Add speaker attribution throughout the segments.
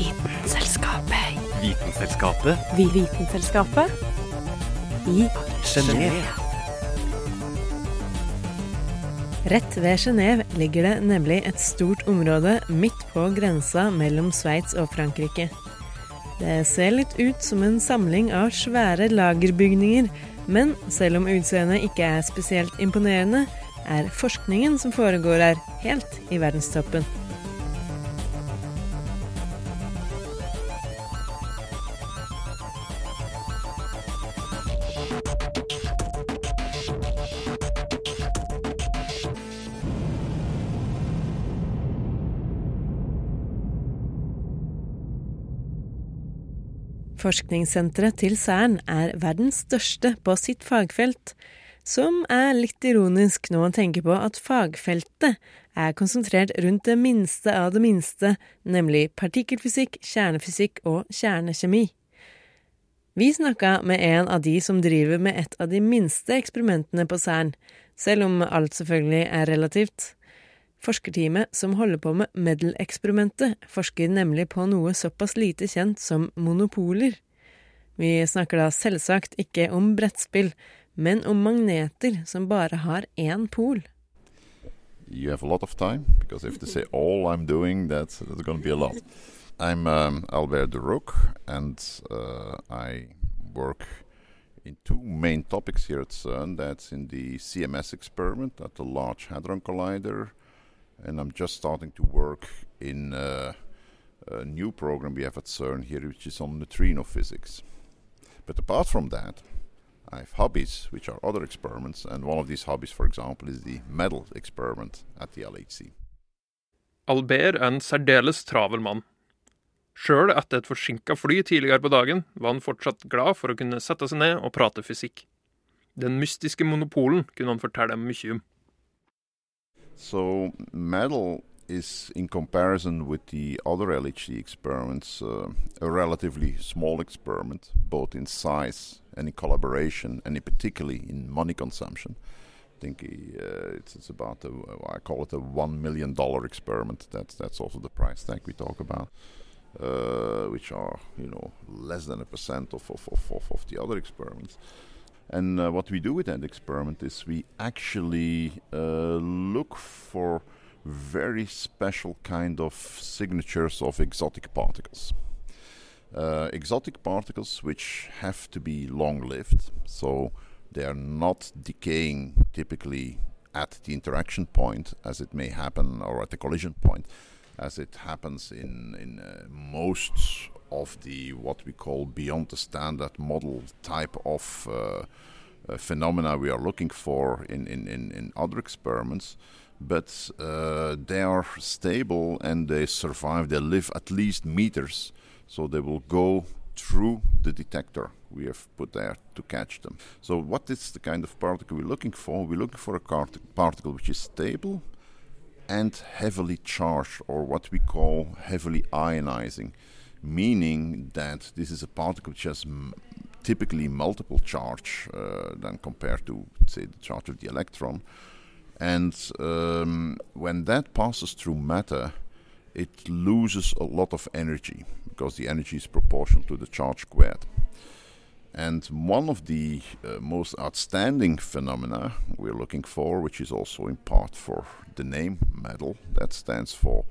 Speaker 1: Vitenselskapet.
Speaker 2: Vitenselskapet
Speaker 1: Vi Vitenselskapet. I
Speaker 2: Genéve.
Speaker 3: Rett ved Genéve ligger det nemlig et stort område midt på grensa mellom Sveits og Frankrike. Det ser litt ut som en samling av svære lagerbygninger, men selv om utseendet ikke er spesielt imponerende, er forskningen som foregår her, helt i verdenstoppen. Forskningssenteret til Cern er verdens største på sitt fagfelt, som er litt ironisk når man tenker på at fagfeltet er konsentrert rundt det minste av det minste, nemlig partikkelfysikk, kjernefysikk og kjernekjemi. Vi snakka med en av de som driver med et av de minste eksperimentene på Cern, selv om alt selvfølgelig er relativt. Forskerteamet som holder på med Medel-eksperimentet, forsker nemlig på noe såpass lite kjent som monopoler. Vi snakker da selvsagt ikke om brettspill, men om magneter som bare har én pol.
Speaker 4: you have a lot of time because if they say all I'm doing, that's, that's going to um, Albert Rook, and uh, I work in two main topics here at CERN. That's in the CMS experiment at the Large Hadron Collider, and I'm just starting to work in uh, a new program we have at CERN here, which is on neutrino physics. But apart from that, I have hobbies, which are other experiments, and one of these hobbies, for example, is the metal experiment at the LHC.
Speaker 5: Albert er en særdeles travel mann. Sjøl etter et forsinka fly tidligere på dagen var han fortsatt glad for å kunne sette seg ned og prate fysikk. Den mystiske monopolen kunne han fortelle dem mye om.
Speaker 4: So, medal is, in comparison with the other LHC experiments, uh, a relatively small experiment, both in size and in collaboration, and in particularly in money consumption. I think uh, it's, it's about a, I call it a one million dollar experiment. That's that's also the price tag we talk about, uh, which are you know less than a percent of, of, of, of the other experiments. And uh, what we do with that experiment is we actually uh, look for very special kind of signatures of exotic particles. Uh, exotic particles which have to be long lived, so they are not decaying typically at the interaction point as it may happen, or at the collision point as it happens in, in uh, most of the what we call beyond the standard model type of uh, uh, phenomena we are looking for in, in, in, in other experiments but uh, they are stable and they survive. They live at least meters, so they will go through the detector we have put there to catch them. So, what is the kind of particle we're looking for? We're looking for a cart- particle which is stable and heavily charged, or what we call heavily ionizing, meaning that this is a particle which has typically multiple charge uh, than compared to, say, the charge of the electron. And um, when that passes through matter, it loses a lot of energy because the energy is proportional to the charge squared. And one of the uh, most outstanding phenomena we're looking for, which is also in part for the name medal, that stands for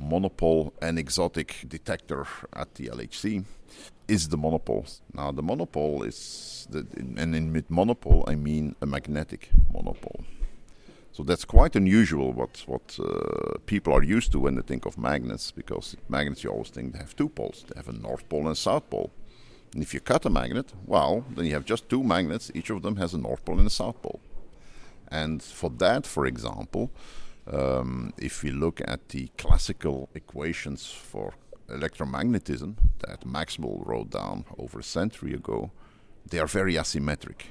Speaker 4: monopole and exotic detector at the LHC, is the monopole. Now, the monopole is, the, and in with monopole I mean a magnetic monopole. So that's quite unusual what what uh, people are used to when they think of magnets, because magnets you always think they have two poles. They have a north pole and a south pole. And if you cut a magnet, well, then you have just two magnets. Each of them has a north pole and a south pole. And for that, for example, um, if we look at the classical equations for electromagnetism that Maxwell wrote down over a century ago, they are very asymmetric.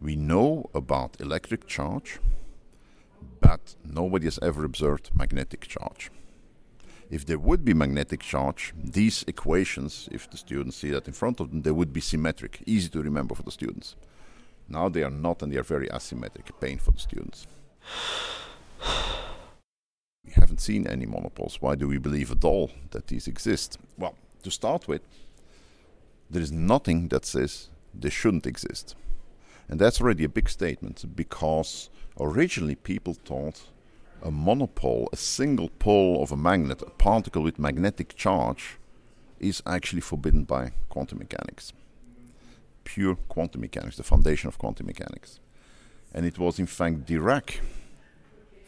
Speaker 4: We know about electric charge, but nobody has ever observed magnetic charge. If there would be magnetic charge, these equations, if the students see that in front of them, they would be symmetric, easy to remember for the students. Now they are not, and they are very asymmetric, pain for the students. We haven't seen any monopoles. Why do we believe at all that these exist? Well, to start with, there is nothing that says they shouldn't exist. And that's already a big statement because originally people thought a monopole, a single pole of a magnet, a particle with magnetic charge, is actually forbidden by quantum mechanics. Pure quantum mechanics, the foundation of quantum mechanics. And it was in fact Dirac,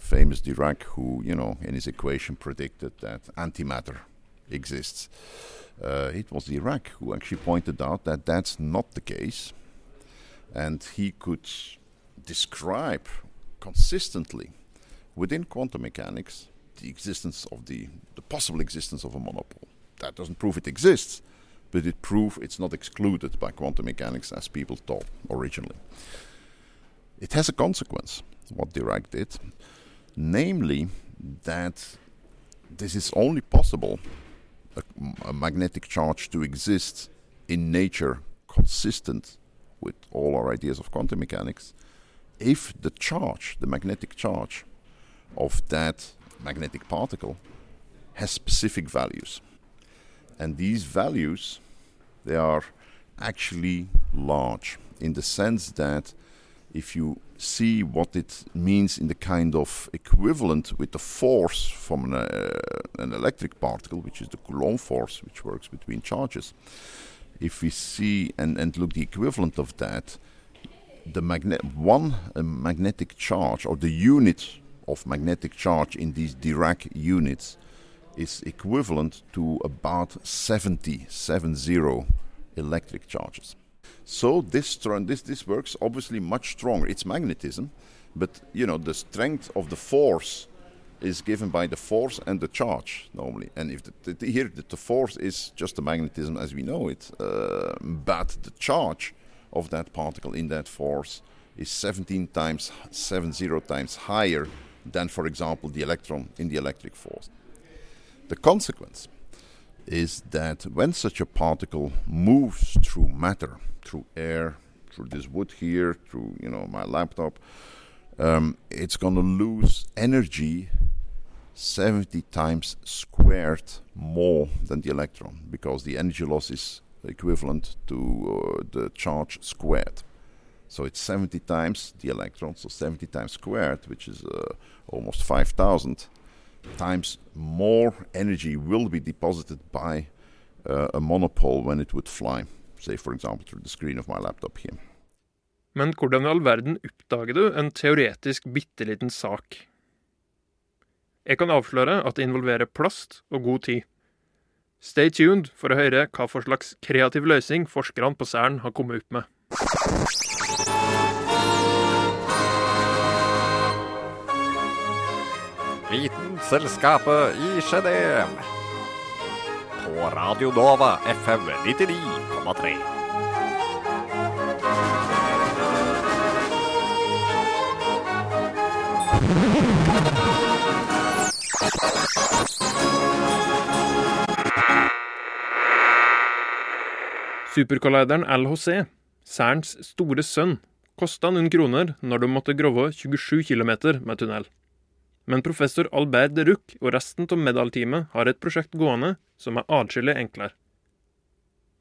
Speaker 4: famous Dirac, who, you know, in his equation predicted that antimatter exists. Uh, it was Dirac who actually pointed out that that's not the case. And he could describe consistently within quantum mechanics the existence of the, the possible existence of a monopole. That doesn't prove it exists, but it proves it's not excluded by quantum mechanics as people thought originally. It has a consequence, what Dirac did, namely that this is only possible, a, a magnetic charge to exist in nature consistent with all our ideas of quantum mechanics, if the charge, the magnetic charge, of that magnetic particle has specific values. And these values, they are actually large in the sense that if you see what it means in the kind of equivalent with the force from an, uh, an electric particle, which is the Coulomb force, which works between charges, if we see and, and look the equivalent of that, the magnet one magnetic charge or the unit of magnetic charge in these Dirac units is equivalent to about 70, 70 electric charges. So this, this, this works obviously much stronger. It's magnetism, but you know the strength of the force is given by the force and the charge normally. And if the, the, here the, the, force is just the magnetism as we know it, uh, but the charge of that particle in that force is 17 times, 70 times higher than, for example, the electron in the electric force. The consequence is that when such a particle moves through matter, through air, through this wood here, through you know my laptop, um, it's going to lose energy 70 times squared more than the electron because the energy loss is equivalent to uh, the charge squared. So it's 70 times the electron, so 70 times squared, which is uh, almost 5,000 times more energy will be deposited by uh, a monopole when it would fly, say for example through the screen of my laptop here.
Speaker 5: Men hvordan i all verden oppdager du en teoretisk bitte liten sak? Jeg kan avsløre at det involverer plast og god tid. Stay tuned for å høre hva for slags kreativ løsning forskerne på Cern har kommet opp med.
Speaker 2: Vitenselskapet i Genéve. På Radio Nova FM 99,3.
Speaker 5: Superkollideren LHC, Cerns store sønn, kosta noen kroner når de måtte grove 27 km med tunnel. Men professor Albert de Ruc og resten av Medal-teamet har et prosjekt gående som er atskillig enklere.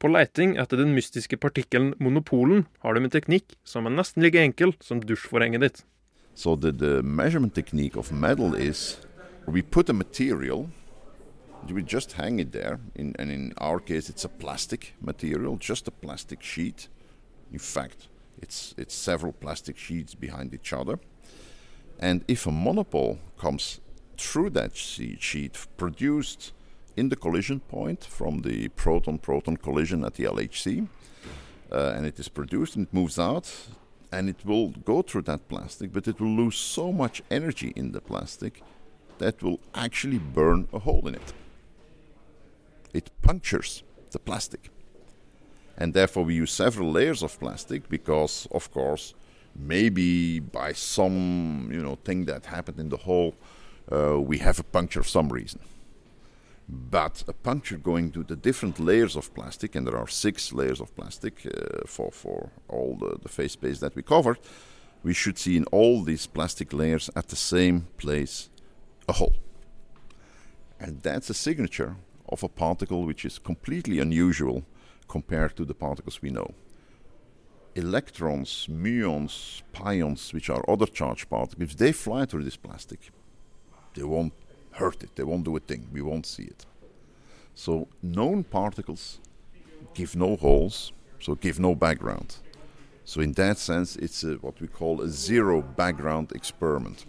Speaker 5: På leiting etter den mystiske partikkelen monopolen har de en teknikk som er nesten like enkel som dusjforhenget ditt.
Speaker 4: So the, the measurement technique of metal is we put a material, we just hang it there. In, and in our case, it's a plastic material, just a plastic sheet. In fact, it's it's several plastic sheets behind each other. And if a monopole comes through that sheet produced in the collision point from the proton proton collision at the LHC, uh, and it is produced and it moves out, and it will go through that plastic, but it will lose so much energy in the plastic that will actually burn a hole in it. It punctures the plastic. And therefore, we use several layers of plastic because, of course, maybe by some you know thing that happened in the hole, uh, we have a puncture for some reason. But a puncture going to the different layers of plastic, and there are six layers of plastic uh, for for all the, the phase space that we covered, we should see in all these plastic layers at the same place a hole. And that's a signature of a particle which is completely unusual compared to the particles we know. Electrons, muons, pions, which are other charged particles, if they fly through this plastic, they won't hurt it, they won't do a thing, we won't see it. So, known particles give no holes, so give no background. So, in that sense, it's a, what we call a zero background experiment.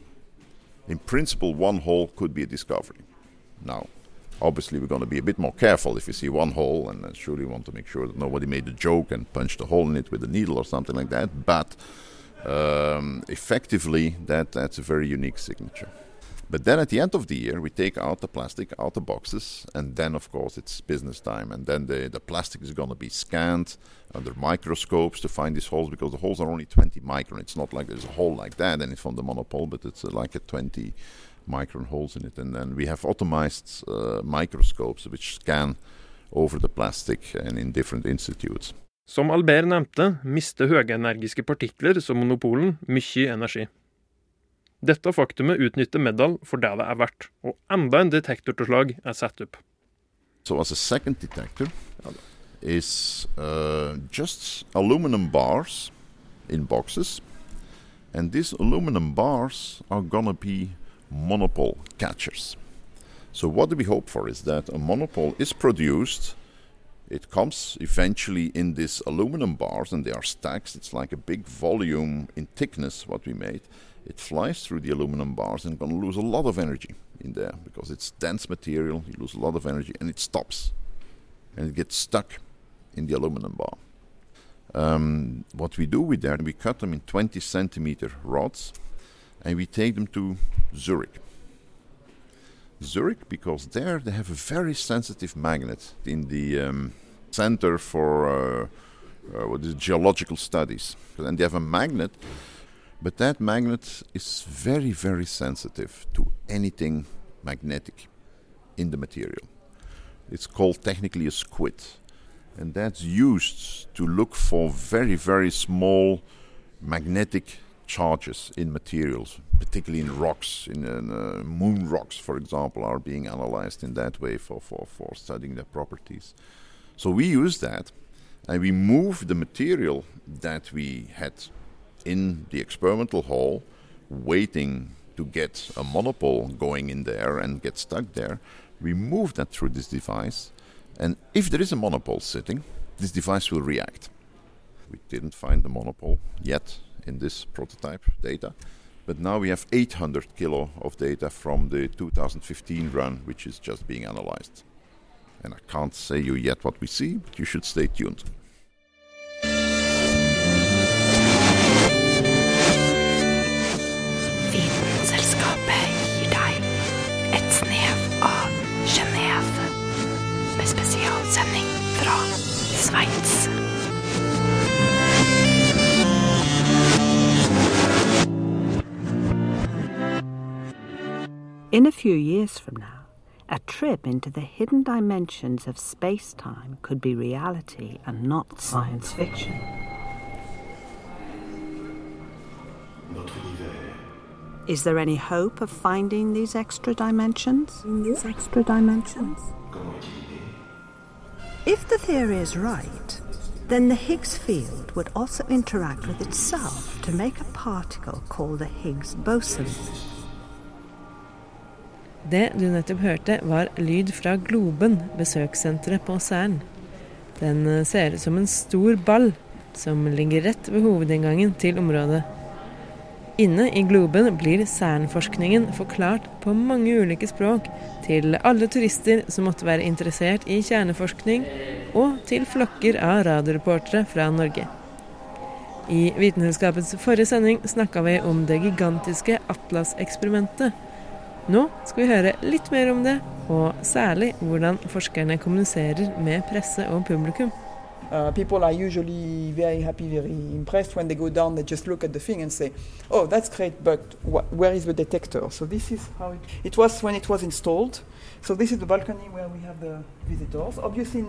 Speaker 4: In principle, one hole could be a discovery. Now, obviously, we're going to be a bit more careful if you see one hole, and surely want to make sure that nobody made a joke and punched a hole in it with a needle or something like that. But um, effectively, that that's a very unique signature. But then at the end of the year, we take out the plastic out the boxes, and then of course it's business time. And then the, the plastic is going to be scanned under microscopes to find these holes because the holes are only 20 micron. It's not like there's a hole like that and it's from the monopole, but it's uh, like a 20 micron holes in it. And then we have automized uh, microscopes which scan over the plastic and in different institutes.
Speaker 5: Som Albert nevnte, mister høyenergiske partikler som monopolen mye energi. Dette faktumet utnytter Meddal for det det er verdt, og enda en detektortilslag er satt opp.
Speaker 4: So as a second detector is uh, just aluminum bars in boxes, and these aluminum bars are gonna be monopole catchers. So what do we hope for is that a monopole is produced. It comes eventually in these aluminum bars, and they are stacks. It's like a big volume in thickness what we made. It flies through the aluminum bars and going to lose a lot of energy in there because it's dense material. You lose a lot of energy, and it stops, and it gets stuck in the aluminum bar. Um, what we do with that, we cut them in 20 centimeter rods, and we take them to Zurich. Zurich because there they have a very sensitive magnet in the um, center for uh, uh, what is geological studies, and they have a magnet, but that magnet is very very sensitive to anything magnetic in the material. It's called technically a squid, and that's used to look for very very small magnetic charges in materials, particularly in rocks. In uh, moon rocks, for example, are being analyzed in that way for, for, for studying their properties. So we use that and we move the material that we had in the experimental hall, waiting to get a monopole going in there and get stuck there. We move that through this device, and if there is a monopole sitting, this device will react. We didn't find the monopole yet, in this prototype data. But now we have 800 kilo of data from the 2015 run, which is just being analyzed. And I can't say you yet what we see, but you should stay tuned.
Speaker 6: In a few years from now, a trip into the hidden dimensions of space time could be reality and not science fiction. Is there any hope of finding these extra dimensions? These extra dimensions? If the theory is right, then the Higgs field would also interact with itself to make a particle called the Higgs boson.
Speaker 3: Det du nettopp hørte, var lyd fra Globen, besøkssenteret på Cern. Den eh, ser ut som en stor ball som ligger rett ved hovedinngangen til området. Inne i Globen blir Cern-forskningen forklart på mange ulike språk til alle turister som måtte være interessert i kjerneforskning, og til flokker av radioreportere fra Norge. I vitenskapets forrige sending snakka vi om det gigantiske Atlas-eksperimentet. Nå skal vi høre litt mer om det, og særlig hvordan forskerne kommuniserer med presse og publikum.
Speaker 7: Uh, people are usually very happy, very impressed when they go down. They just look at the thing and say, "Oh, that's great, but wh- where is the detector?" So this is how it, it was when it was installed. So this is the balcony where we have the visitors. Obviously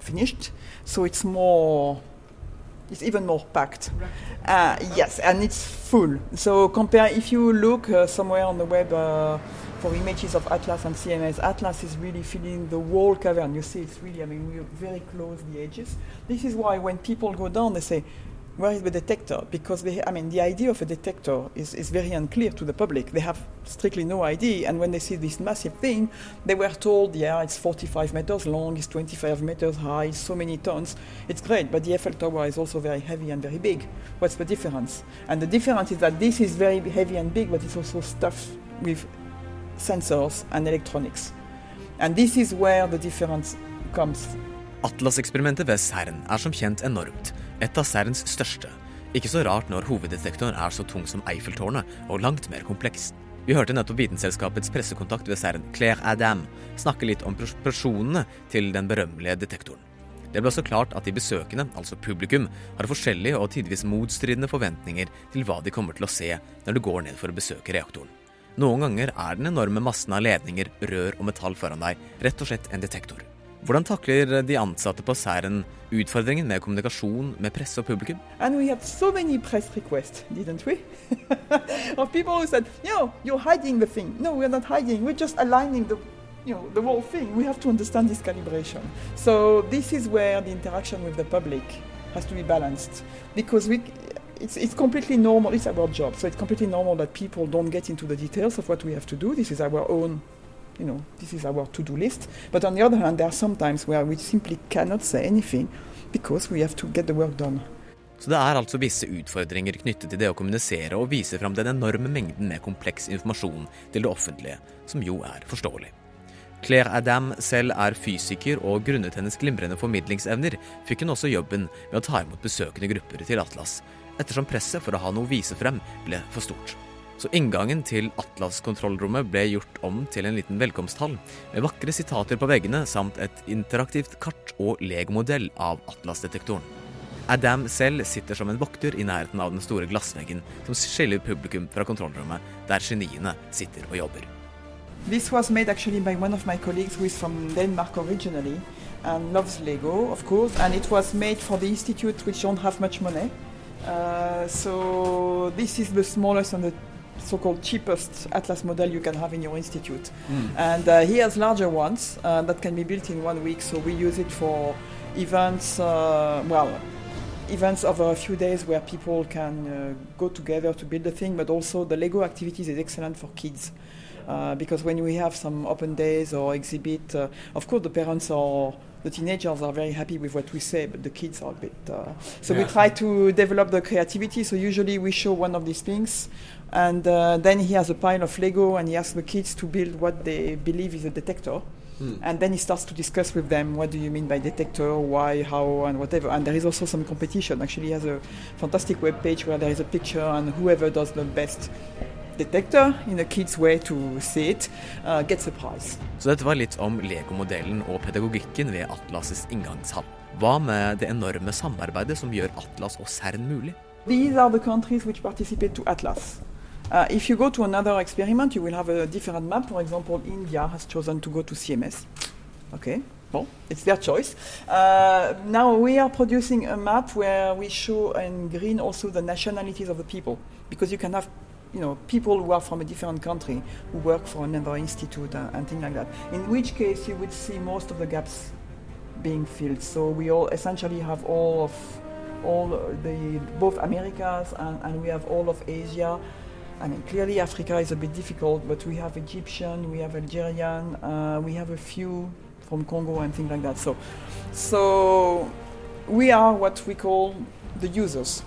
Speaker 7: finished, so it's more. It's even more packed. Uh, yes, and it's full. So compare if you look uh, somewhere on the web uh, for images of Atlas and CMS. Atlas is really filling the whole cavern. You see, it's really, I mean, we're very close the edges. This is why when people go down, they say, where is the detector? Because they, I mean, the idea of a detector is, is very unclear to the public. They have strictly no idea. And when they see this massive thing, they were told, yeah, it's 45 meters long, it's 25 meters high, so many tons. It's great, but the Eiffel Tower is also very heavy and very big. What's the difference? And the difference is that this is very heavy and big, but it's also stuffed with sensors and electronics. And this is where the difference comes.
Speaker 8: Atlas-eksperimentet ved CERN er som kjent enormt. Et av CERNs største. Ikke så rart når hoveddetektoren er så tung som Eiffeltårnet, og langt mer kompleks. Vi hørte nettopp Vitenselskapets pressekontakt ved CERN, Claire Adam, snakke litt om proporsjonene til den berømmelige detektoren. Det ble også klart at de besøkende, altså publikum, har forskjellige og tidvis motstridende forventninger til hva de kommer til å se når du går ned for å besøke reaktoren. Noen ganger er den enorme massen av ledninger, rør og metall foran deg rett og slett en detektor. Hvordan takler de ansatte på Særen utfordringen med kommunikasjon med presse og publikum?
Speaker 7: And we had so many press requests, didn't we? of people who said, "No, you're hiding the thing." No, we're not hiding. We're just aligning the, you know, the whole thing. We have to understand this calibration. So this is where the interaction with the public has to be balanced because we. It's, it's completely normal. It's our job, so it's completely normal that people don't get into you know, this is our to-do list. But on the other hand, there are some times where we simply cannot say anything because we have to get the work done.
Speaker 8: Så det er altså visse utfordringer knyttet til det å kommunisere og vise fram den enorme mengden med kompleks informasjon til det offentlige, som jo er forståelig. Claire Adam selv er fysiker, og grunnet hennes glimrende formidlingsevner fikk hun også jobben med å ta imot besøkende grupper til Atlas, ettersom presset for å ha noe å vise frem ble for stort. Så inngangen til Atlas-kontrollrommet ble gjort om til en liten velkomsthall, med vakre sitater på veggene samt et interaktivt kart og legomodell av Atlas-detektoren. Adam selv sitter som en vokter i nærheten av den store glassveggen som skiller publikum fra kontrollrommet, der geniene sitter og jobber.
Speaker 7: This was made actually by one of my colleagues who is from Denmark originally and loves Lego, of course. And it was made for the institute which don't have much money. Uh, so this is the smallest and the so-called cheapest Atlas model you can have in your institute. And uh, he has larger ones uh, that can be built in one week. So we use it for events. Uh, well, events over a few days where people can uh, go together to build a thing, but also the Lego activities is excellent for kids. Uh, because when we have some open days or exhibit, uh, of course the parents are, the teenagers are very happy with what we say, but the kids are a bit. Uh, so we try to develop the creativity. So usually we show one of these things, and uh, then he has a pile of Lego, and he asks the kids to build what they believe is a detector. And then he starts to discuss with them what do you mean by detector, why, how, and whatever. And there is also some competition. Actually, he has a fantastic web page where there is a picture, and whoever does the best detector in a kid's way to see it uh, gets a prize.
Speaker 8: Så dette var litt om Lego-modellen og pedagogikken ved Atlas' inngangshall. Hva med det enorme samarbeidet som gjør Atlas og CERN mulig?
Speaker 7: These are the countries which participate to Atlas. Uh, if you go to another experiment, you will have a different map. For example, India has chosen to go to CMS. Okay, well, it's their choice. Uh, now we are producing a map where we show in green also the nationalities of the people, because you can have, you know, people who are from a different country who work for another institute uh, and things like that. In which case, you would see most of the gaps being filled. So we all essentially have all of all the both Americas and, and we have all of Asia. I mean, clearly Africa is a bit difficult, but we have Egyptian, we have Algerian, uh, we have a few from Congo and things like that. So, so we are what we call the users.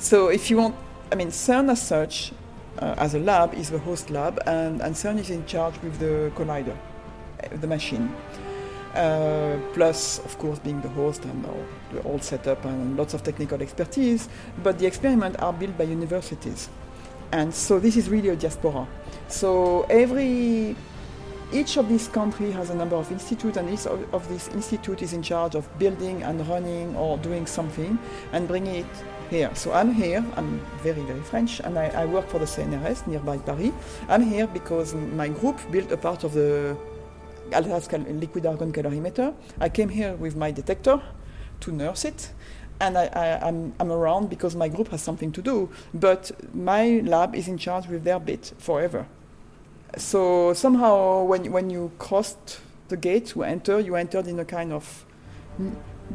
Speaker 7: So if you want, I mean, CERN as such, uh, as a lab, is the host lab, and, and CERN is in charge with the collider, uh, the machine. Uh, plus, of course, being the host and all, the all setup and lots of technical expertise. But the experiments are built by universities, and so this is really a diaspora. So every each of these countries has a number of institutes, and each of, of this institute is in charge of building and running or doing something and bringing it here. So I'm here. I'm very very French, and I, I work for the CNRS nearby Paris. I'm here because my group built a part of the Atlas cal- liquid argon calorimeter. I came here with my detector to nurse it, and I, I, I'm, I'm around because my group has something to do. But my lab is in charge with their bit forever. So somehow, when when you crossed the gate to enter, you entered in a kind of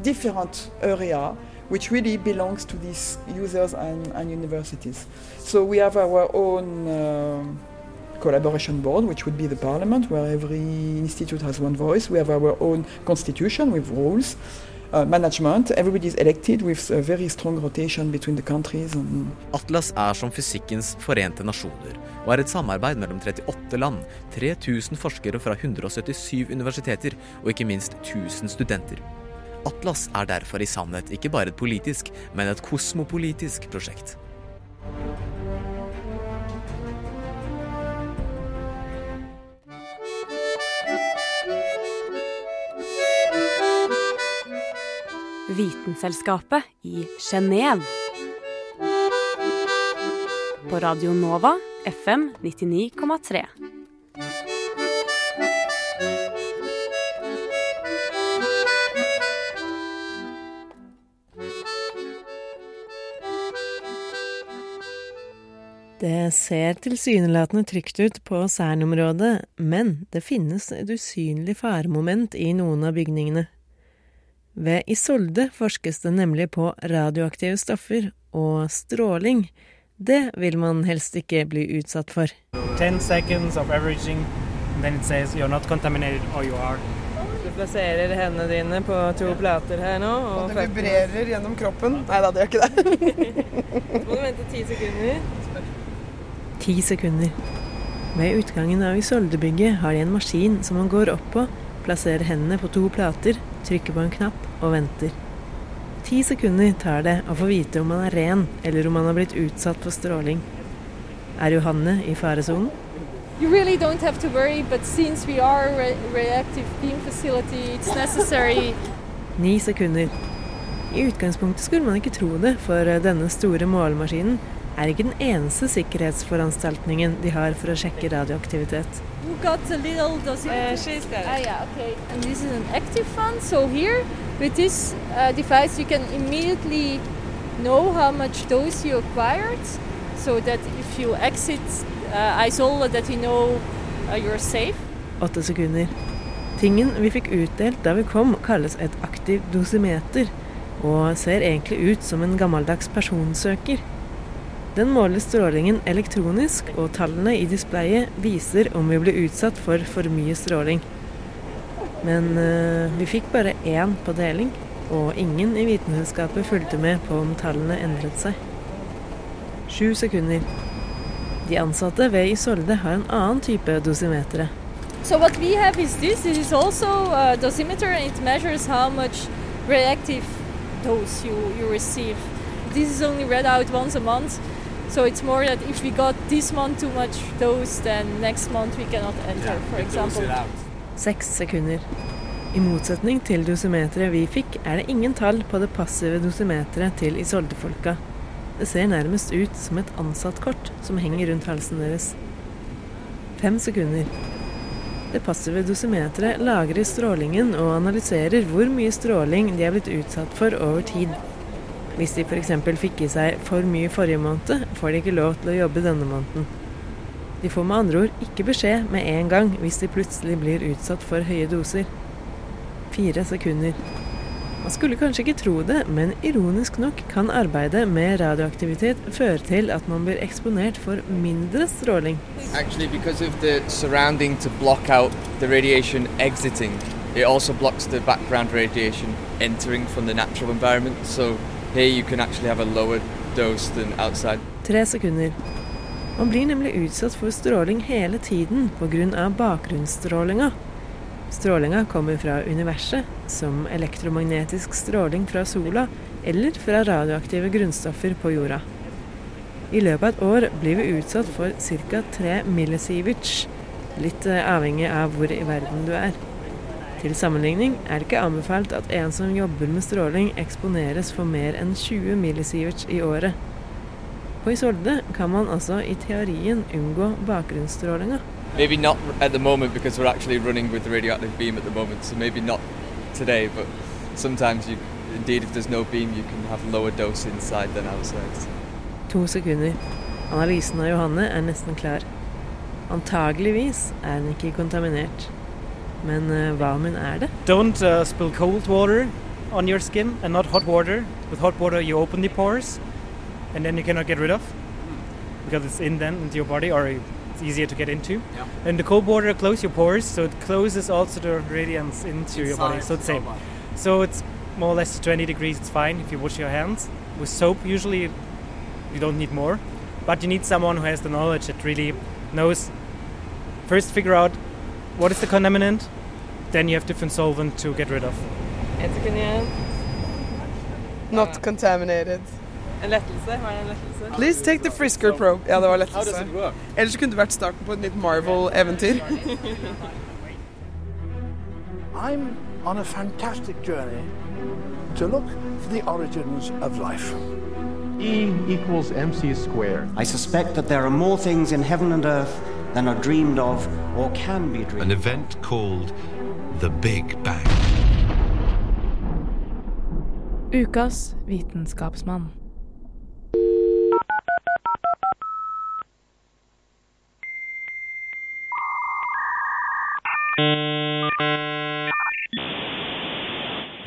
Speaker 7: different area, which really belongs to these users and, and universities. So we have our own. Um, collaboration board, which would be the parliament, where every institute has one voice. We have our own constitution with rules, uh, management. Everybody is elected with a very strong rotation between the countries.
Speaker 8: Atlas er som fysikkens forente nasjoner, og er et samarbeid mellom 38 land, 3000 forskere fra 177 universiteter og ikke minst 1000 studenter. Atlas er derfor i sannhet ikke bare et politisk, men et kosmopolitisk prosjekt.
Speaker 1: Vitenselskapet i Genéve. På Radio Nova FM 99,3.
Speaker 3: Det ser tilsynelatende trygt ut på Cern-området, men det finnes et usynlig faremoment i noen av bygningene. Ved Isolde forskes det nemlig på radioaktive stoffer og stråling. Det vil man helst ikke bli utsatt for.
Speaker 9: 10 sekunder av averaging, and then it says you're not contaminated or you are.
Speaker 3: Du plasserer hendene dine på to plater her nå.
Speaker 10: Og det vibrerer gjennom kroppen. Nei da, det gjør ikke det.
Speaker 3: Så må du vente ti sekunder. Ti sekunder. Ved utgangen av Isolde-bygget har de en maskin som man går opp på, plasserer hendene på to plater, trykker på en knapp og venter. Ti sekunder tar det å få vite om man er ren, eller om man har blitt utsatt for stråling. Er Johanne i faresonen?
Speaker 11: You really don't have to worry, but since we are a reactive beam facility, it's necessary.
Speaker 3: Ni sekunder. I utgangspunktet skulle man ikke tro det, for denne store målemaskinen er ikke den eneste sikkerhetsforanstaltningen de har for å sjekke radioaktivitet.
Speaker 11: You got the little dosimeter.
Speaker 3: Uh, she's got it.
Speaker 11: Ah, yeah, okay. And this is an active one. So here, with this uh, device, you can immediately know how much dose you acquired, so that if you exit uh, Isola, that you know uh, you're safe.
Speaker 3: Åtte sekunder. Tingen vi fikk utdelt da vi kom, kalles et aktiv dosimeter, og ser egentlig ut som en gammeldags personsøker. Den måler strålingen elektronisk, og tallene i displayet viser om vi blir utsatt for for mye stråling. Men øh, vi fikk bare én på deling, og ingen i Vitenskapet fulgte med på om tallene endret seg. Sju sekunder. De ansatte ved Isolde har en annen type dosimetere.
Speaker 11: So what we have is this. This is also a dosimeter, and it measures how much reactive dose you, you receive. This is only read out once a month. So it's more that if we got this month too much dose, then next month we cannot enter, for example.
Speaker 3: Seks sekunder. I motsetning til dosimeteret vi fikk, er det ingen tall på det passive dosimeteret til Isolde-folka. Det ser nærmest ut som et ansattkort som henger rundt halsen deres. Fem sekunder. Det passive dosimeteret lagrer strålingen og analyserer hvor mye stråling de er blitt utsatt for over tid. Hvis de f.eks. fikk i seg for mye forrige måned, får de ikke lov til å jobbe denne måneden. De får med andre ord ikke beskjed med en gang hvis de plutselig blir utsatt for høye doser. Fire sekunder. Man skulle kanskje ikke tro det, men ironisk nok kan arbeidet med radioaktivitet føre til at man blir eksponert for mindre stråling.
Speaker 12: Actually, because of the surrounding to block out the radiation exiting, it here you can actually have a lower dose than outside.
Speaker 3: Tre sekunder. Man blir nemlig utsatt for stråling hele tiden pga. bakgrunnsstrålinga. Strålinga kommer fra universet, som elektromagnetisk stråling fra sola eller fra radioaktive grunnstoffer på jorda. I løpet av et år blir vi utsatt for ca. 3 millisievert, litt eh, avhengig av hvor i verden du er. Til sammenligning er det ikke anbefalt at en som jobber med stråling, eksponeres for mer enn 20 millisievert i året. På Isolde kan man altså i teorien unngå bakgrunnsstrålinga.
Speaker 12: Maybe not at the moment because we're actually running with the radioactive beam at the moment. So maybe not today, but sometimes you, indeed, if there's no beam, you can have lower dose inside than outside.
Speaker 3: To sekunder. Analysen av Johanne er nesten klar. Antageligvis er den ikke kontaminert. Men eh, hva om hun er det?
Speaker 9: Don't uh, spill cold water on your skin and not hot water. With hot water, you open the pores and then you cannot get rid of because it's in then into your body or it's easier to get into.
Speaker 13: Yeah.
Speaker 9: And the cold water closes your pores, so it closes also the radiance into your body. So it's same.
Speaker 13: body.
Speaker 9: So it's more or less 20 degrees. It's fine if you wash your hands with soap. Usually, you don't need more, but you need someone who has the knowledge that really knows. First, figure out what is the contaminant. Then you have different solvent to get rid of.
Speaker 10: En sekund igjen. Not contaminated.
Speaker 14: En lettelse? Var er det en lettelse?
Speaker 10: Please take the Frisker probe. Ja, det var
Speaker 14: How does
Speaker 10: lettelse.
Speaker 14: it work?
Speaker 10: Ellers kunne det vært starten på et nytt Marvel-eventyr.
Speaker 15: I'm on a fantastic journey to look for the origins of life.
Speaker 16: E equals mc squared.
Speaker 17: I suspect that there are more things in heaven and earth than are dreamed of or can be dreamed
Speaker 18: An event called the Big Bang.
Speaker 19: Ukas vitenskapsmann.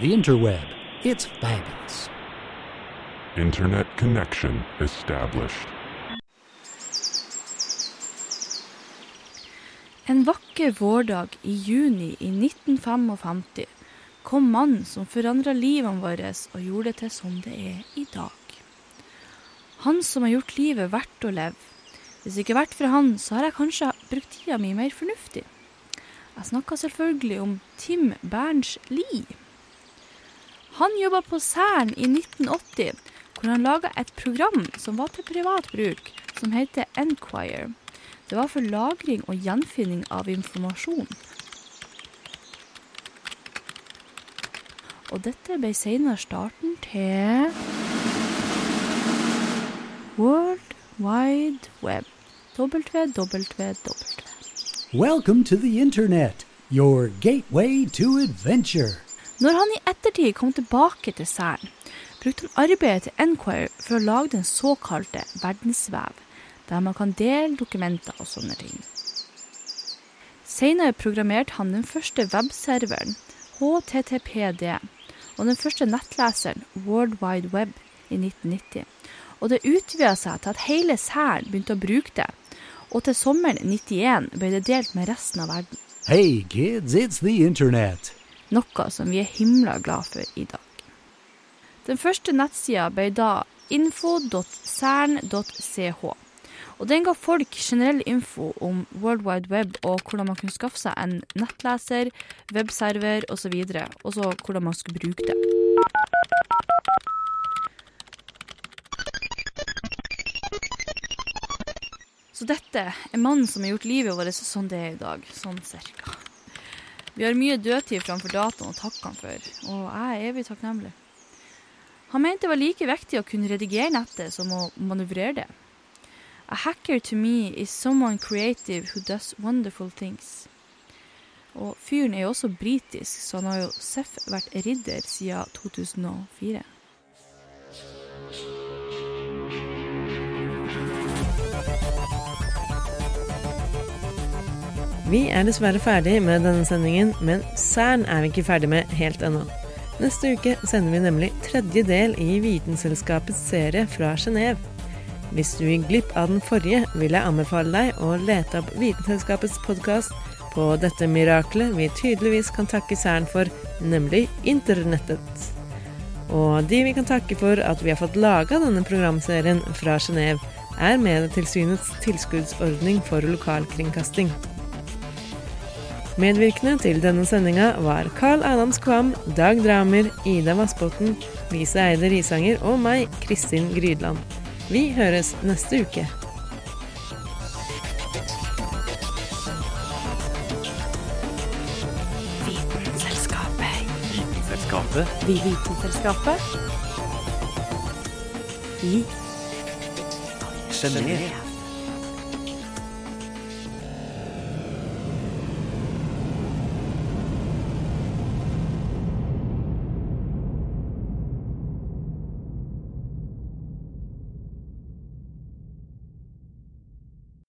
Speaker 20: The interweb. It's fabulous.
Speaker 21: Internet connection established.
Speaker 19: En vakker vårdag i juni i 1955 kom mannen som forandra livene våre og gjorde det til som det er i dag. Han som har gjort livet verdt å leve. Hvis det ikke vært for han, så har jeg kanskje brukt tida mi mer fornuftig. Jeg snakka selvfølgelig om Tim Berns-Lie. Han jobba på Cern i 1980, hvor han laga et program som var til privat bruk, som heter Enquire. Det var for lagring og gjenfinning av informasjon. Og dette ble senere starten til World Wide Web. WWW.
Speaker 20: Welcome to the internet, your gateway to adventure.
Speaker 19: Når han i ettertid kom tilbake til Cern, brukte han arbeidet til Enquire for å lage den såkalte verdensvev, der man kan dele dokumenter og sånne ting. Senere programmerte han den første webserveren, HTTPD, og den første nettleseren, World Wide Web, i 1990. Og det utvida seg til at hele Cern begynte å bruke det, og til sommeren 91 ble det delt med resten av verden.
Speaker 20: Hey kids, it's the internet.
Speaker 19: Noe som vi er himla glad for i dag. Den første nettsida ble da info.cern.ch. Og den ga folk generell info om World Wide Web og hvordan man kunne skaffe seg en nettleser, webserver osv. Og så hvordan man skulle bruke det. Så dette er mannen som har gjort livet vårt sånn det er i dag. Sånn cirka. Vi har mye dødtid framfor dataen å takke han for, og jeg er evig takknemlig. Han mente det var like viktig å kunne redigere nettet som å manøvrere det. A hacker to me is someone creative who does wonderful things. Og fyren er jo også britisk, så han har jo seff vært ridder siden 2004.
Speaker 3: Vi er dessverre ferdig med denne sendingen, men Cern er vi ikke ferdig med helt ennå. Neste uke sender vi nemlig tredje del i Vitenselskapets serie fra Genéve. Hvis du gikk glipp av den forrige, vil jeg anbefale deg å lete opp Vitenselskapets podkast på dette miraklet vi tydeligvis kan takke Cern for, nemlig internettet. Og de vi kan takke for at vi har fått laga denne programserien fra Genéve, er Medietilsynets tilskuddsordning for lokalkringkasting. Medvirkende til denne sendinga var Carl Adams Kvam, Dag Dramer, Ida Vassbotn, Lise Eide Risanger og meg, Kristin Grydland. Vi høres neste uke.
Speaker 1: Vitenselskapet.
Speaker 2: Vitenselskapet.
Speaker 1: Vi Vitenselskapet. I
Speaker 2: Genéve.